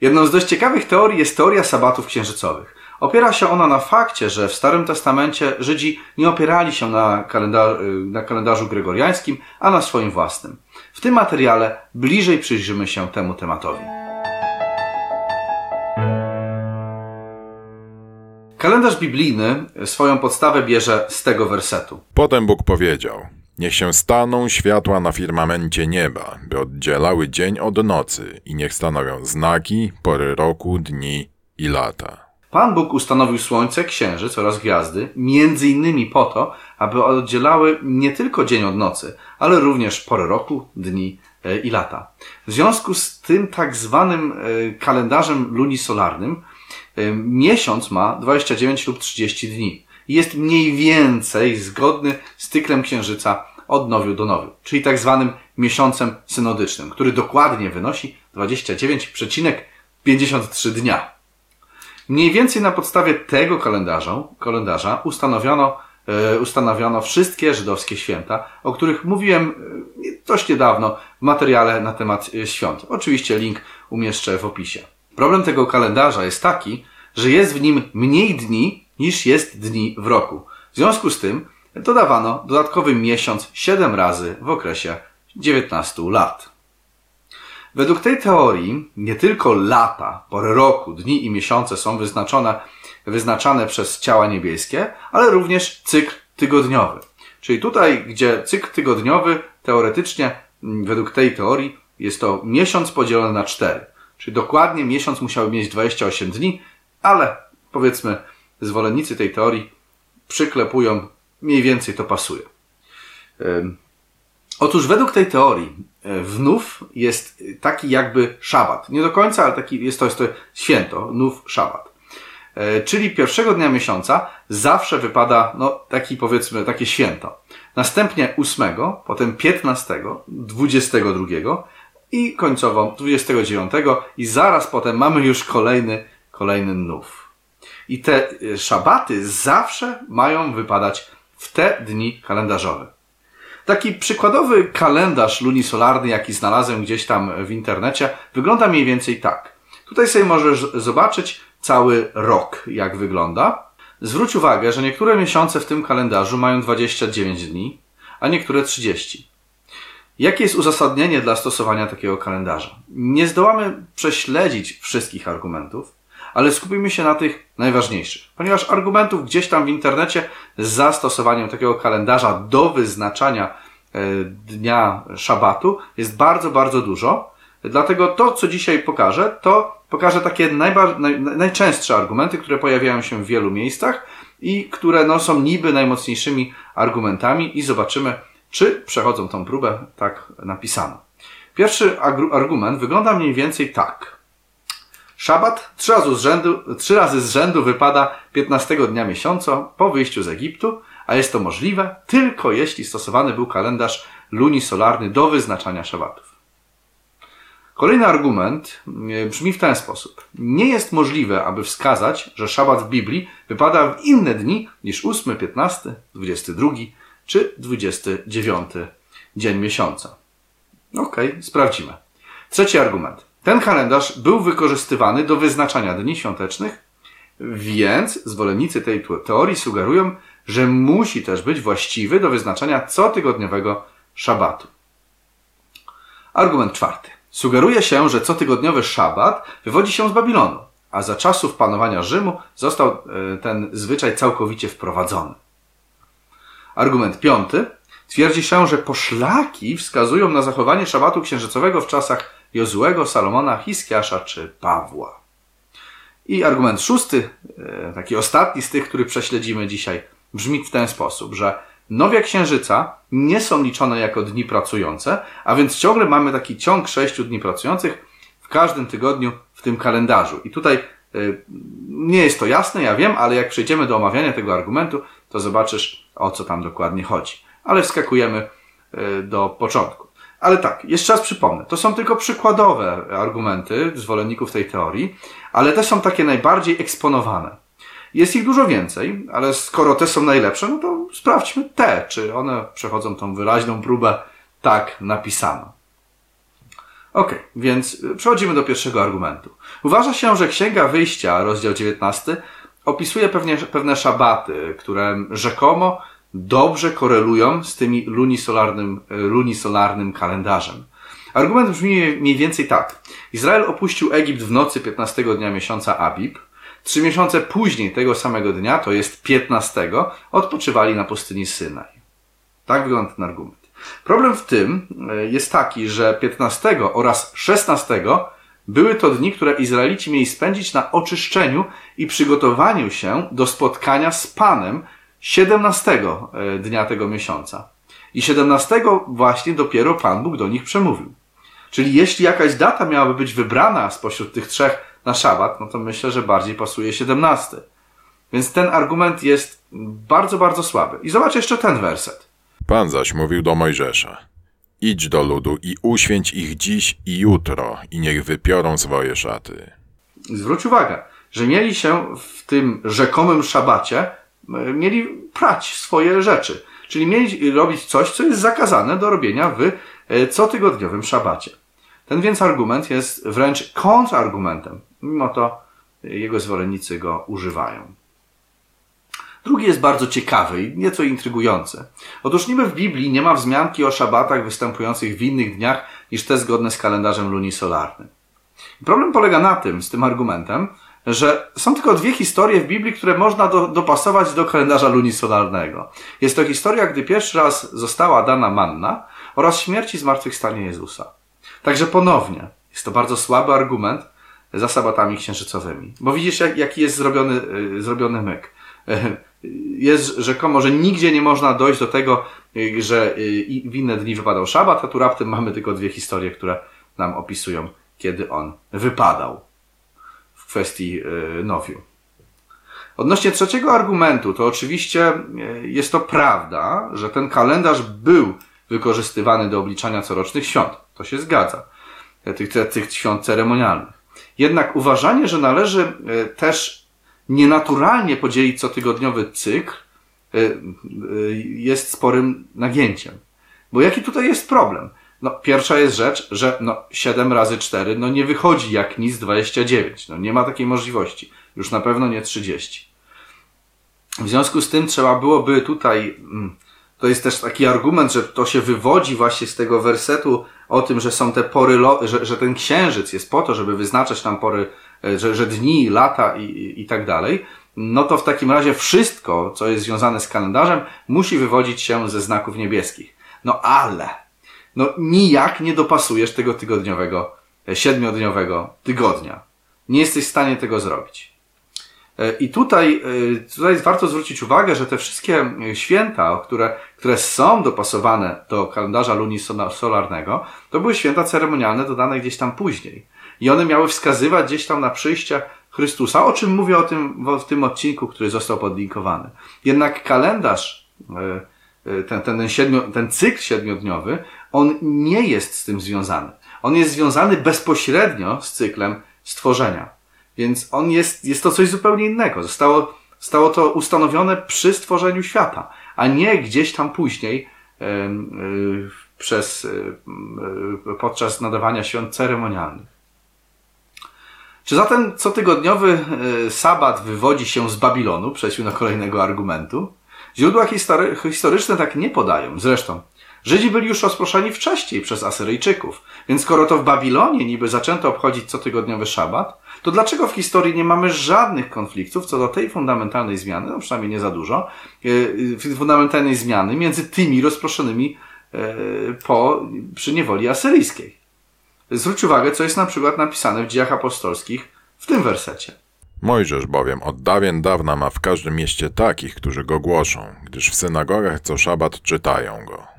Jedną z dość ciekawych teorii jest teoria sabatów księżycowych. Opiera się ona na fakcie, że w Starym Testamencie Żydzi nie opierali się na, kalendar na kalendarzu gregoriańskim, a na swoim własnym. W tym materiale bliżej przyjrzymy się temu tematowi. Kalendarz biblijny swoją podstawę bierze z tego wersetu. Potem Bóg powiedział: Niech się staną światła na firmamencie nieba, by oddzielały dzień od nocy, i niech stanowią znaki, pory roku, dni i lata. Pan Bóg ustanowił słońce, księżyc oraz gwiazdy, między innymi po to, aby oddzielały nie tylko dzień od nocy, ale również pory roku, dni e, i lata. W związku z tym tak zwanym e, kalendarzem lunisolarnym, e, miesiąc ma 29 lub 30 dni jest mniej więcej zgodny z cyklem księżyca od nowiu do nowiu, czyli tak zwanym miesiącem synodycznym, który dokładnie wynosi 29,53 dnia. Mniej więcej na podstawie tego kalendarza, kalendarza ustanowiono, e, ustanowiono wszystkie żydowskie święta, o których mówiłem e, dość niedawno w materiale na temat e, świąt. Oczywiście link umieszczę w opisie. Problem tego kalendarza jest taki, że jest w nim mniej dni niż jest dni w roku. W związku z tym dodawano dodatkowy miesiąc 7 razy w okresie 19 lat. Według tej teorii nie tylko lata, pory roku, dni i miesiące są wyznaczone, wyznaczane przez ciała niebieskie, ale również cykl tygodniowy. Czyli tutaj, gdzie cykl tygodniowy teoretycznie, mm, według tej teorii, jest to miesiąc podzielony na 4. Czyli dokładnie miesiąc musiałby mieć 28 dni, ale powiedzmy zwolennicy tej teorii przyklepują, mniej więcej to pasuje. Otóż według tej teorii e, wnów jest taki jakby szabat. Nie do końca, ale taki jest to, jest to święto, nów szabat. E, czyli pierwszego dnia miesiąca zawsze wypada, no, taki powiedzmy, takie święto. Następnie ósmego, potem piętnastego, dwudziestego drugiego i końcowo dwudziestego dziewiątego i zaraz potem mamy już kolejny, kolejny nów. I te y, szabaty zawsze mają wypadać w te dni kalendarzowe. Taki przykładowy kalendarz lunisolarny, jaki znalazłem gdzieś tam w internecie, wygląda mniej więcej tak. Tutaj sobie możesz zobaczyć cały rok, jak wygląda. Zwróć uwagę, że niektóre miesiące w tym kalendarzu mają 29 dni, a niektóre 30. Jakie jest uzasadnienie dla stosowania takiego kalendarza? Nie zdołamy prześledzić wszystkich argumentów, ale skupimy się na tych najważniejszych. Ponieważ argumentów gdzieś tam w internecie z zastosowaniem takiego kalendarza do wyznaczania e, dnia szabatu jest bardzo, bardzo dużo. Dlatego to, co dzisiaj pokażę, to pokażę takie naj, najczęstsze argumenty, które pojawiają się w wielu miejscach i które no, są niby najmocniejszymi argumentami i zobaczymy, czy przechodzą tą próbę tak napisano. Pierwszy argument wygląda mniej więcej tak. Szabat trzy razy, z rzędu, trzy razy z rzędu wypada 15 dnia miesiąca po wyjściu z Egiptu, a jest to możliwe tylko jeśli stosowany był kalendarz lunisolarny do wyznaczania szabatów. Kolejny argument e, brzmi w ten sposób. Nie jest możliwe, aby wskazać, że szabat w Biblii wypada w inne dni niż 8, 15, 22 czy 29 dzień miesiąca. Okej, okay, sprawdzimy. Trzeci argument. Ten kalendarz był wykorzystywany do wyznaczania dni świątecznych, więc zwolennicy tej teorii sugerują, że musi też być właściwy do wyznaczania cotygodniowego szabatu. Argument czwarty. Sugeruje się, że cotygodniowy szabat wywodzi się z Babilonu, a za czasów panowania Rzymu został e, ten zwyczaj całkowicie wprowadzony. Argument piąty. Twierdzi się, że poszlaki wskazują na zachowanie szabatu księżycowego w czasach Jozłego, Salomona, Hiskiasza czy Pawła. I argument szósty, e, taki ostatni z tych, który prześledzimy dzisiaj, brzmi w ten sposób, że nowia księżyca nie są liczone jako dni pracujące, a więc ciągle mamy taki ciąg sześciu dni pracujących w każdym tygodniu w tym kalendarzu. I tutaj e, nie jest to jasne, ja wiem, ale jak przejdziemy do omawiania tego argumentu, to zobaczysz, o co tam dokładnie chodzi. Ale wskakujemy e, do początku. Ale tak, jeszcze raz przypomnę, to są tylko przykładowe argumenty zwolenników tej teorii, ale te są takie najbardziej eksponowane. Jest ich dużo więcej, ale skoro te są najlepsze, no to sprawdźmy te, czy one przechodzą tą wyraźną próbę tak napisano. Ok, więc przechodzimy do pierwszego argumentu. Uważa się, że Księga Wyjścia, rozdział 19, opisuje pewnie, pewne szabaty, które rzekomo dobrze korelują z tymi lunisolarnym, lunisolarnym kalendarzem. Argument brzmi mniej więcej tak. Izrael opuścił Egipt w nocy 15 dnia miesiąca Abib. Trzy miesiące później tego samego dnia, to jest 15, odpoczywali na pustyni Synaj. Tak wygląda ten argument. Problem w tym e, jest taki, że 15 oraz 16 były to dni, które Izraelici mieli spędzić na oczyszczeniu i przygotowaniu się do spotkania z Panem 17 e, dnia tego miesiąca. I 17 właśnie dopiero Pan Bóg do nich przemówił. Czyli jeśli jakaś data miałaby być wybrana spośród tych trzech na szabat, no to myślę, że bardziej pasuje 17. Więc ten argument jest bardzo, bardzo słaby. I zobacz jeszcze ten werset. Pan zaś mówił do Mojżesza. Idź do ludu i uświęć ich dziś i jutro i niech wypiorą swoje szaty. Zwróć uwagę, że mieli się w tym rzekomym szabacie, mieli prać swoje rzeczy. Czyli mieli robić coś, co jest zakazane do robienia w e, cotygodniowym szabacie. Ten więc argument jest wręcz kontrargumentem. Mimo to jego zwolennicy go używają. Drugi jest bardzo ciekawy i nieco intrygujący. Otóż niby w Biblii nie ma wzmianki o szabatach występujących w innych dniach niż te zgodne z kalendarzem lunisolarnym. Problem polega na tym, z tym argumentem, że są tylko dwie historie w Biblii, które można do, dopasować do kalendarza lunisolarnego. Jest to historia, gdy pierwszy raz została dana manna oraz śmierci zmartwychwstanie Jezusa. Także ponownie, jest to bardzo słaby argument za sabatami księżycowymi. Bo widzisz, jak, jaki jest zrobiony, yy, zrobiony myk. Yy, jest rzekomo, że nigdzie nie można dojść do tego, yy, że w inne dni wypadał szabat, a tu raptem mamy tylko dwie historie, które nam opisują, kiedy on wypadał w kwestii nowiu. Odnośnie trzeciego argumentu, to oczywiście jest to prawda, że ten kalendarz był wykorzystywany do obliczania corocznych świąt. To się zgadza. Tych, tych świąt ceremonialnych. Jednak uważanie, że należy e, też nienaturalnie podzielić cotygodniowy cykl, e, e, jest sporym nagięciem. Bo jaki tutaj jest problem? No, pierwsza jest rzecz, że no, 7 razy 4 no, nie wychodzi jak nic 29. No, nie ma takiej możliwości. Już na pewno nie 30. W związku z tym trzeba byłoby tutaj mm, to jest też taki argument, że to się wywodzi właśnie z tego wersetu o tym, że są te pory, że, że ten księżyc jest po to, żeby wyznaczać nam pory, e, że, że dni, lata i, i, i tak dalej. No to w takim razie wszystko, co jest związane z kalendarzem, musi wywodzić się ze znaków niebieskich. No ale, no nijak nie dopasujesz tego tygodniowego, e, siedmiodniowego tygodnia. Nie jesteś w stanie tego zrobić. E, I tutaj, e, tutaj warto zwrócić uwagę, że te wszystkie święta, które, które są dopasowane do kalendarza lunisolarnego, to były święta ceremonialne dodane gdzieś tam później. I one miały wskazywać gdzieś tam na przyjście Chrystusa, o czym mówię o tym, w tym odcinku, który został podlinkowany. Jednak kalendarz, ten, ten, siedmiu, ten cykl siedmiodniowy, on nie jest z tym związany. On jest związany bezpośrednio z cyklem stworzenia. Więc on jest, jest to coś zupełnie innego. Zostało, zostało to ustanowione przy stworzeniu świata, a nie gdzieś tam później yy, yy, przez, yy, podczas nadawania świąt ceremonialnych. Czy zatem cotygodniowy sabat wywodzi się z Babilonu? Przejściu na kolejnego argumentu. Źródła history historyczne tak nie podają. Zresztą, Żydzi byli już rozproszeni wcześniej przez Asyryjczyków, więc skoro to w Babilonie niby zaczęto obchodzić cotygodniowy szabat, to dlaczego w historii nie mamy żadnych konfliktów co do tej fundamentalnej zmiany, no przynajmniej nie za dużo, e, fundamentalnej zmiany między tymi rozproszonymi e, po, przy niewoli asyryjskiej? Zwróć uwagę, co jest na przykład napisane w dziejach apostolskich w tym wersecie. Mojżesz bowiem od dawien dawna ma w każdym mieście takich, którzy go głoszą, gdyż w synagogach co szabat czytają go.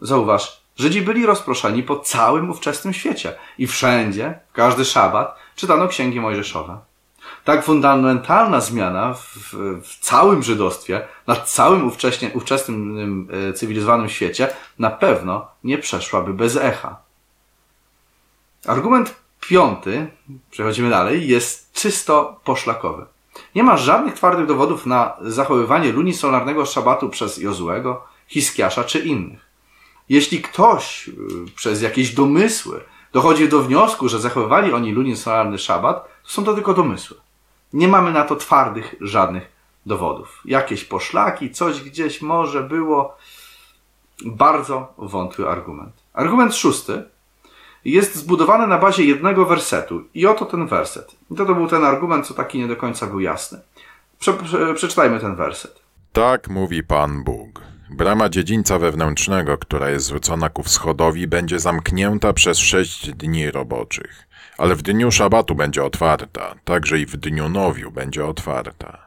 Zauważ, Żydzi byli rozproszeni po całym ówczesnym świecie i wszędzie, w każdy szabat, czytano księgi mojżeszowe. Tak fundamentalna zmiana w, w całym żydostwie, na całym ówcześnie, ówczesnym e, cywilizowanym świecie, na pewno nie przeszłaby bez echa. Argument piąty, przechodzimy dalej, jest czysto poszlakowy. Nie ma żadnych twardych dowodów na zachowywanie lunisolarnego szabatu przez Jozuego, Hiskiasza czy innych. Jeśli ktoś y, przez jakieś domysły dochodzi do wniosku, że zachowywali oni lunisolarny szabat, to są to tylko domysły. Nie mamy na to twardych żadnych dowodów. Jakieś poszlaki, coś gdzieś może było. Bardzo wątły argument. Argument szósty jest zbudowany na bazie jednego wersetu. I oto ten werset. I to, to był ten argument, co taki nie do końca był jasny. Prze, prze, przeczytajmy ten werset. Tak mówi Pan Bóg. Brama dziedzińca wewnętrznego, która jest zwrócona ku wschodowi, będzie zamknięta przez sześć dni roboczych, ale w dniu szabatu będzie otwarta, także i w dniu nowiu będzie otwarta.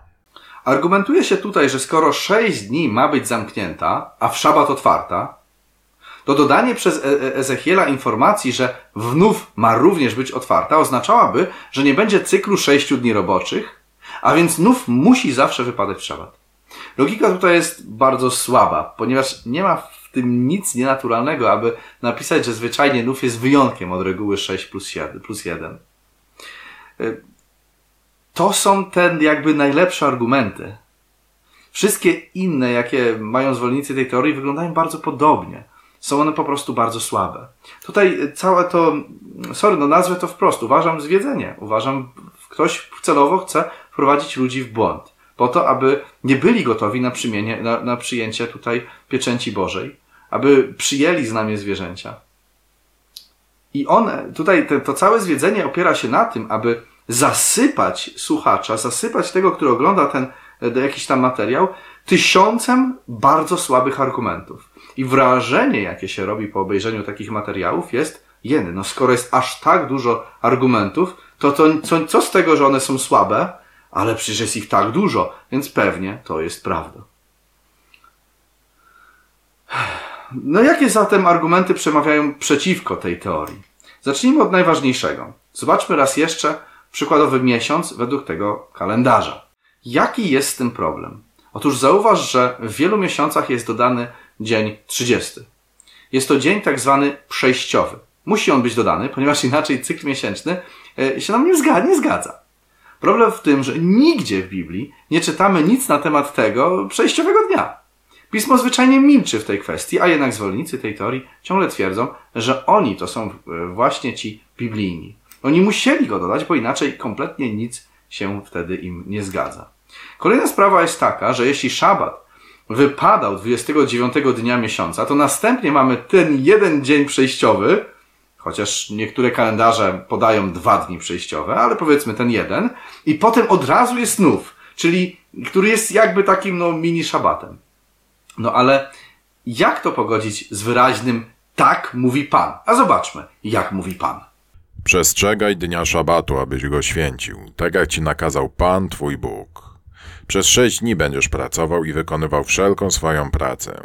Argumentuje się tutaj, że skoro sześć dni ma być zamknięta, a w szabat otwarta, to dodanie przez e- e- Ezechiela informacji, że wnów ma również być otwarta, oznaczałaby, że nie będzie cyklu sześciu dni roboczych, a więc nów musi zawsze wypadać w szabat. Logika tutaj jest bardzo słaba, ponieważ nie ma w tym nic nienaturalnego, aby napisać, że zwyczajnie nów jest wyjątkiem od reguły 6 plus 1. Plus 1. Y, to są te jakby najlepsze argumenty. Wszystkie inne, jakie mają zwolennicy tej teorii, wyglądają bardzo podobnie. Są one po prostu bardzo słabe. Tutaj całe to, sorry, no nazwę to wprost, uważam zwiedzenie. Uważam, ktoś celowo chce wprowadzić ludzi w błąd po to, aby nie byli gotowi na, na, na przyjęcie tutaj pieczęci Bożej, aby przyjęli znamie zwierzęcia. I one, tutaj te, to całe zwiedzenie opiera się na tym, aby zasypać słuchacza, zasypać tego, który ogląda ten jakiś tam materiał, tysiącem bardzo słabych argumentów. I wrażenie, jakie się robi po obejrzeniu takich materiałów, jest jeny. No skoro jest aż tak dużo argumentów, to, to co, co z tego, że one są słabe, ale przecież jest ich tak dużo, więc pewnie to jest prawda. No jakie zatem argumenty przemawiają przeciwko tej teorii? Zacznijmy od najważniejszego. Zobaczmy raz jeszcze przykładowy miesiąc według tego kalendarza. Jaki jest z tym problem? Otóż zauważ, że w wielu miesiącach jest dodany dzień 30. Jest to dzień tak zwany przejściowy. Musi on być dodany, ponieważ inaczej cykl miesięczny e, się nam nie zgadza. Nie zgadza. Problem w tym, że nigdzie w Biblii nie czytamy nic na temat tego przejściowego dnia. Pismo zwyczajnie milczy w tej kwestii, a jednak zwolennicy tej teorii ciągle twierdzą, że oni to są e, właśnie ci biblijni. Oni musieli go dodać, bo inaczej kompletnie nic się wtedy im nie zgadza. Kolejna sprawa jest taka, że jeśli szabat wypadał 29 dnia miesiąca, to następnie mamy ten jeden dzień przejściowy, Chociaż niektóre kalendarze podają dwa dni przejściowe, ale powiedzmy ten jeden. I potem od razu jest nów, czyli który jest jakby takim no, mini szabatem. No ale jak to pogodzić z wyraźnym tak mówi Pan? A zobaczmy, jak mówi Pan. Przestrzegaj dnia szabatu, abyś go święcił, tak jak ci nakazał Pan, twój Bóg. Przez sześć dni będziesz pracował i wykonywał wszelką swoją pracę.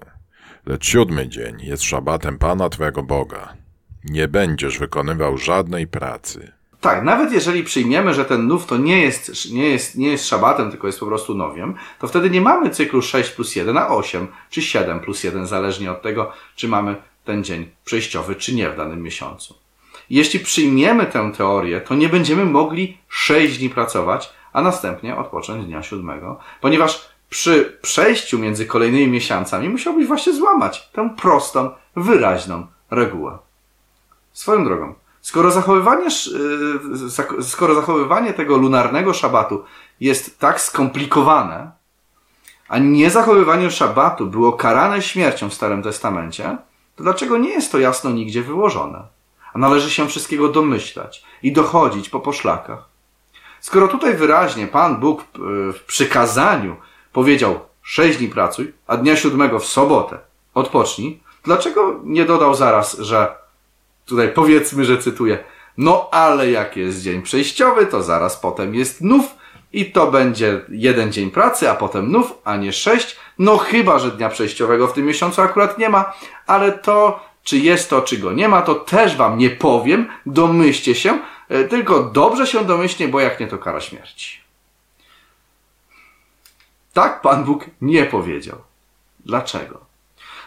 Lecz siódmy dzień jest szabatem Pana twego Boga nie będziesz wykonywał żadnej pracy. Tak, nawet jeżeli przyjmiemy, że ten nów to nie jest, nie jest, nie jest szabatem, tylko jest po prostu nowiem, to wtedy nie mamy cyklu 6 plus 1, a 8 czy 7 plus 1, zależnie od tego, czy mamy ten dzień przejściowy, czy nie w danym miesiącu. Jeśli przyjmiemy tę teorię, to nie będziemy mogli 6 dni pracować, a następnie odpocząć dnia siódmego, ponieważ przy przejściu między kolejnymi miesiącami musiałbyś właśnie złamać tę prostą, wyraźną regułę. Swoją drogą, skoro zachowywanie, y, skoro zachowywanie tego lunarnego szabatu jest tak skomplikowane, a nie zachowywanie szabatu było karane śmiercią w Starym Testamencie, to dlaczego nie jest to jasno nigdzie wyłożone? A należy się wszystkiego domyślać i dochodzić po poszlakach. Skoro tutaj wyraźnie Pan Bóg y, w przykazaniu powiedział sześć dni pracuj, a dnia siódmego w sobotę odpocznij, dlaczego nie dodał zaraz, że tutaj powiedzmy, że cytuję, no ale jak jest dzień przejściowy, to zaraz potem jest nów i to będzie jeden dzień pracy, a potem nów, a nie sześć. No chyba, że dnia przejściowego w tym miesiącu akurat nie ma, ale to, czy jest to, czy go nie ma, to też wam nie powiem, domyślcie się, e, tylko dobrze się domyślnie, bo jak nie, to kara śmierci. Tak Pan Bóg nie powiedział. Dlaczego?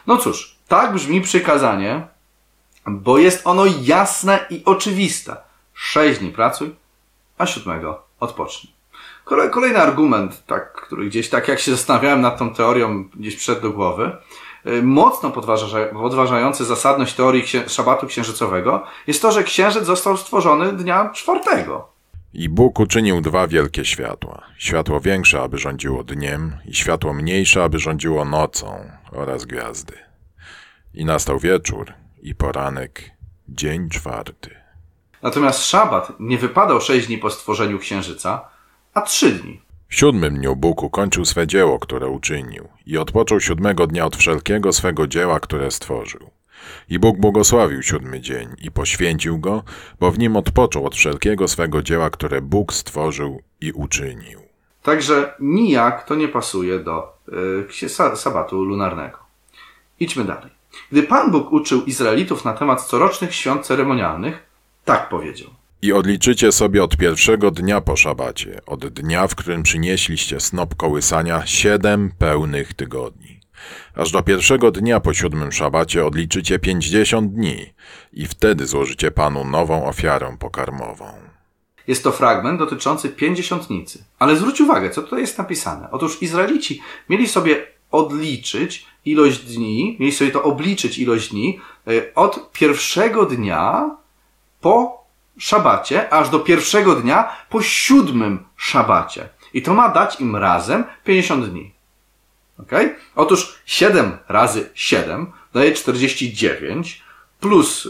No cóż, tak brzmi przykazanie, bo jest ono jasne i oczywiste. Sześć dni pracuj, a siódmego odpocznij. Kolejny argument, tak, który gdzieś tak jak się zastanawiałem nad tą teorią, gdzieś przed do głowy, y, mocno podważa, podważające zasadność teorii księ szabatu księżycowego jest to, że księżyc został stworzony dnia czwartego. I Bóg uczynił dwa wielkie światła. Światło większe, aby rządziło dniem, i światło mniejsze, aby rządziło nocą oraz gwiazdy. I nastał wieczór i poranek, dzień czwarty. Natomiast szabat nie wypadał sześć dni po stworzeniu księżyca, a trzy dni. W siódmym dniu Bóg ukończył swe dzieło, które uczynił, i odpoczął siódmego dnia od wszelkiego swego dzieła, które stworzył. I Bóg błogosławił siódmy dzień i poświęcił go, bo w nim odpoczął od wszelkiego swego dzieła, które Bóg stworzył i uczynił. Także nijak to nie pasuje do y, sabatu lunarnego. Idźmy dalej. Gdy Pan Bóg uczył Izraelitów na temat corocznych świąt ceremonialnych, tak powiedział. I odliczycie sobie od pierwszego dnia po szabacie, od dnia, w którym przynieśliście snop kołysania, siedem pełnych tygodni. Aż do pierwszego dnia po siódmym szabacie odliczycie pięćdziesiąt dni i wtedy złożycie Panu nową ofiarę pokarmową. Jest to fragment dotyczący pięćdziesiątnicy. Ale zwróć uwagę, co tutaj jest napisane. Otóż Izraelici mieli sobie odliczyć ilość dni, mieli sobie to obliczyć ilość dni e, od pierwszego dnia po szabacie, aż do pierwszego dnia po siódmym szabacie. I to ma dać im razem 50 dni. Ok? Otóż 7 razy 7 daje 49, plus y,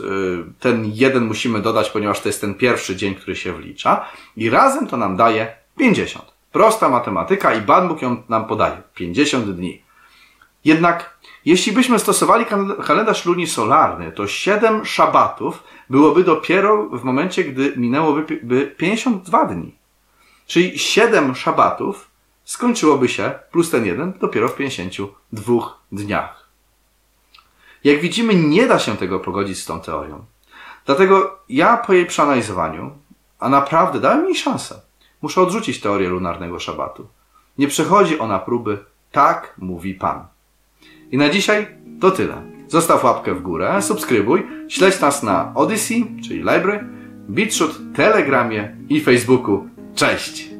ten jeden musimy dodać, ponieważ to jest ten pierwszy dzień, który się wlicza. I razem to nam daje 50. Prosta matematyka i Ban Bóg ją nam podaje. 50 dni. Jednak jeśli byśmy stosowali kalendarz lunisolarny, to 7 szabatów byłoby dopiero w momencie, gdy minęłoby 52 dni. Czyli 7 szabatów skończyłoby się, plus ten jeden, dopiero w 52 dniach. Jak widzimy, nie da się tego pogodzić z tą teorią. Dlatego ja po jej przeanalizowaniu, a naprawdę dałem mi szansę, muszę odrzucić teorię lunarnego szabatu. Nie przechodzi ona próby, tak mówi Pan. I na dzisiaj to tyle. Zostaw łapkę w górę, subskrybuj, śledź nas na Odyssey, czyli Library, BitShoot, Telegramie i Facebooku. Cześć!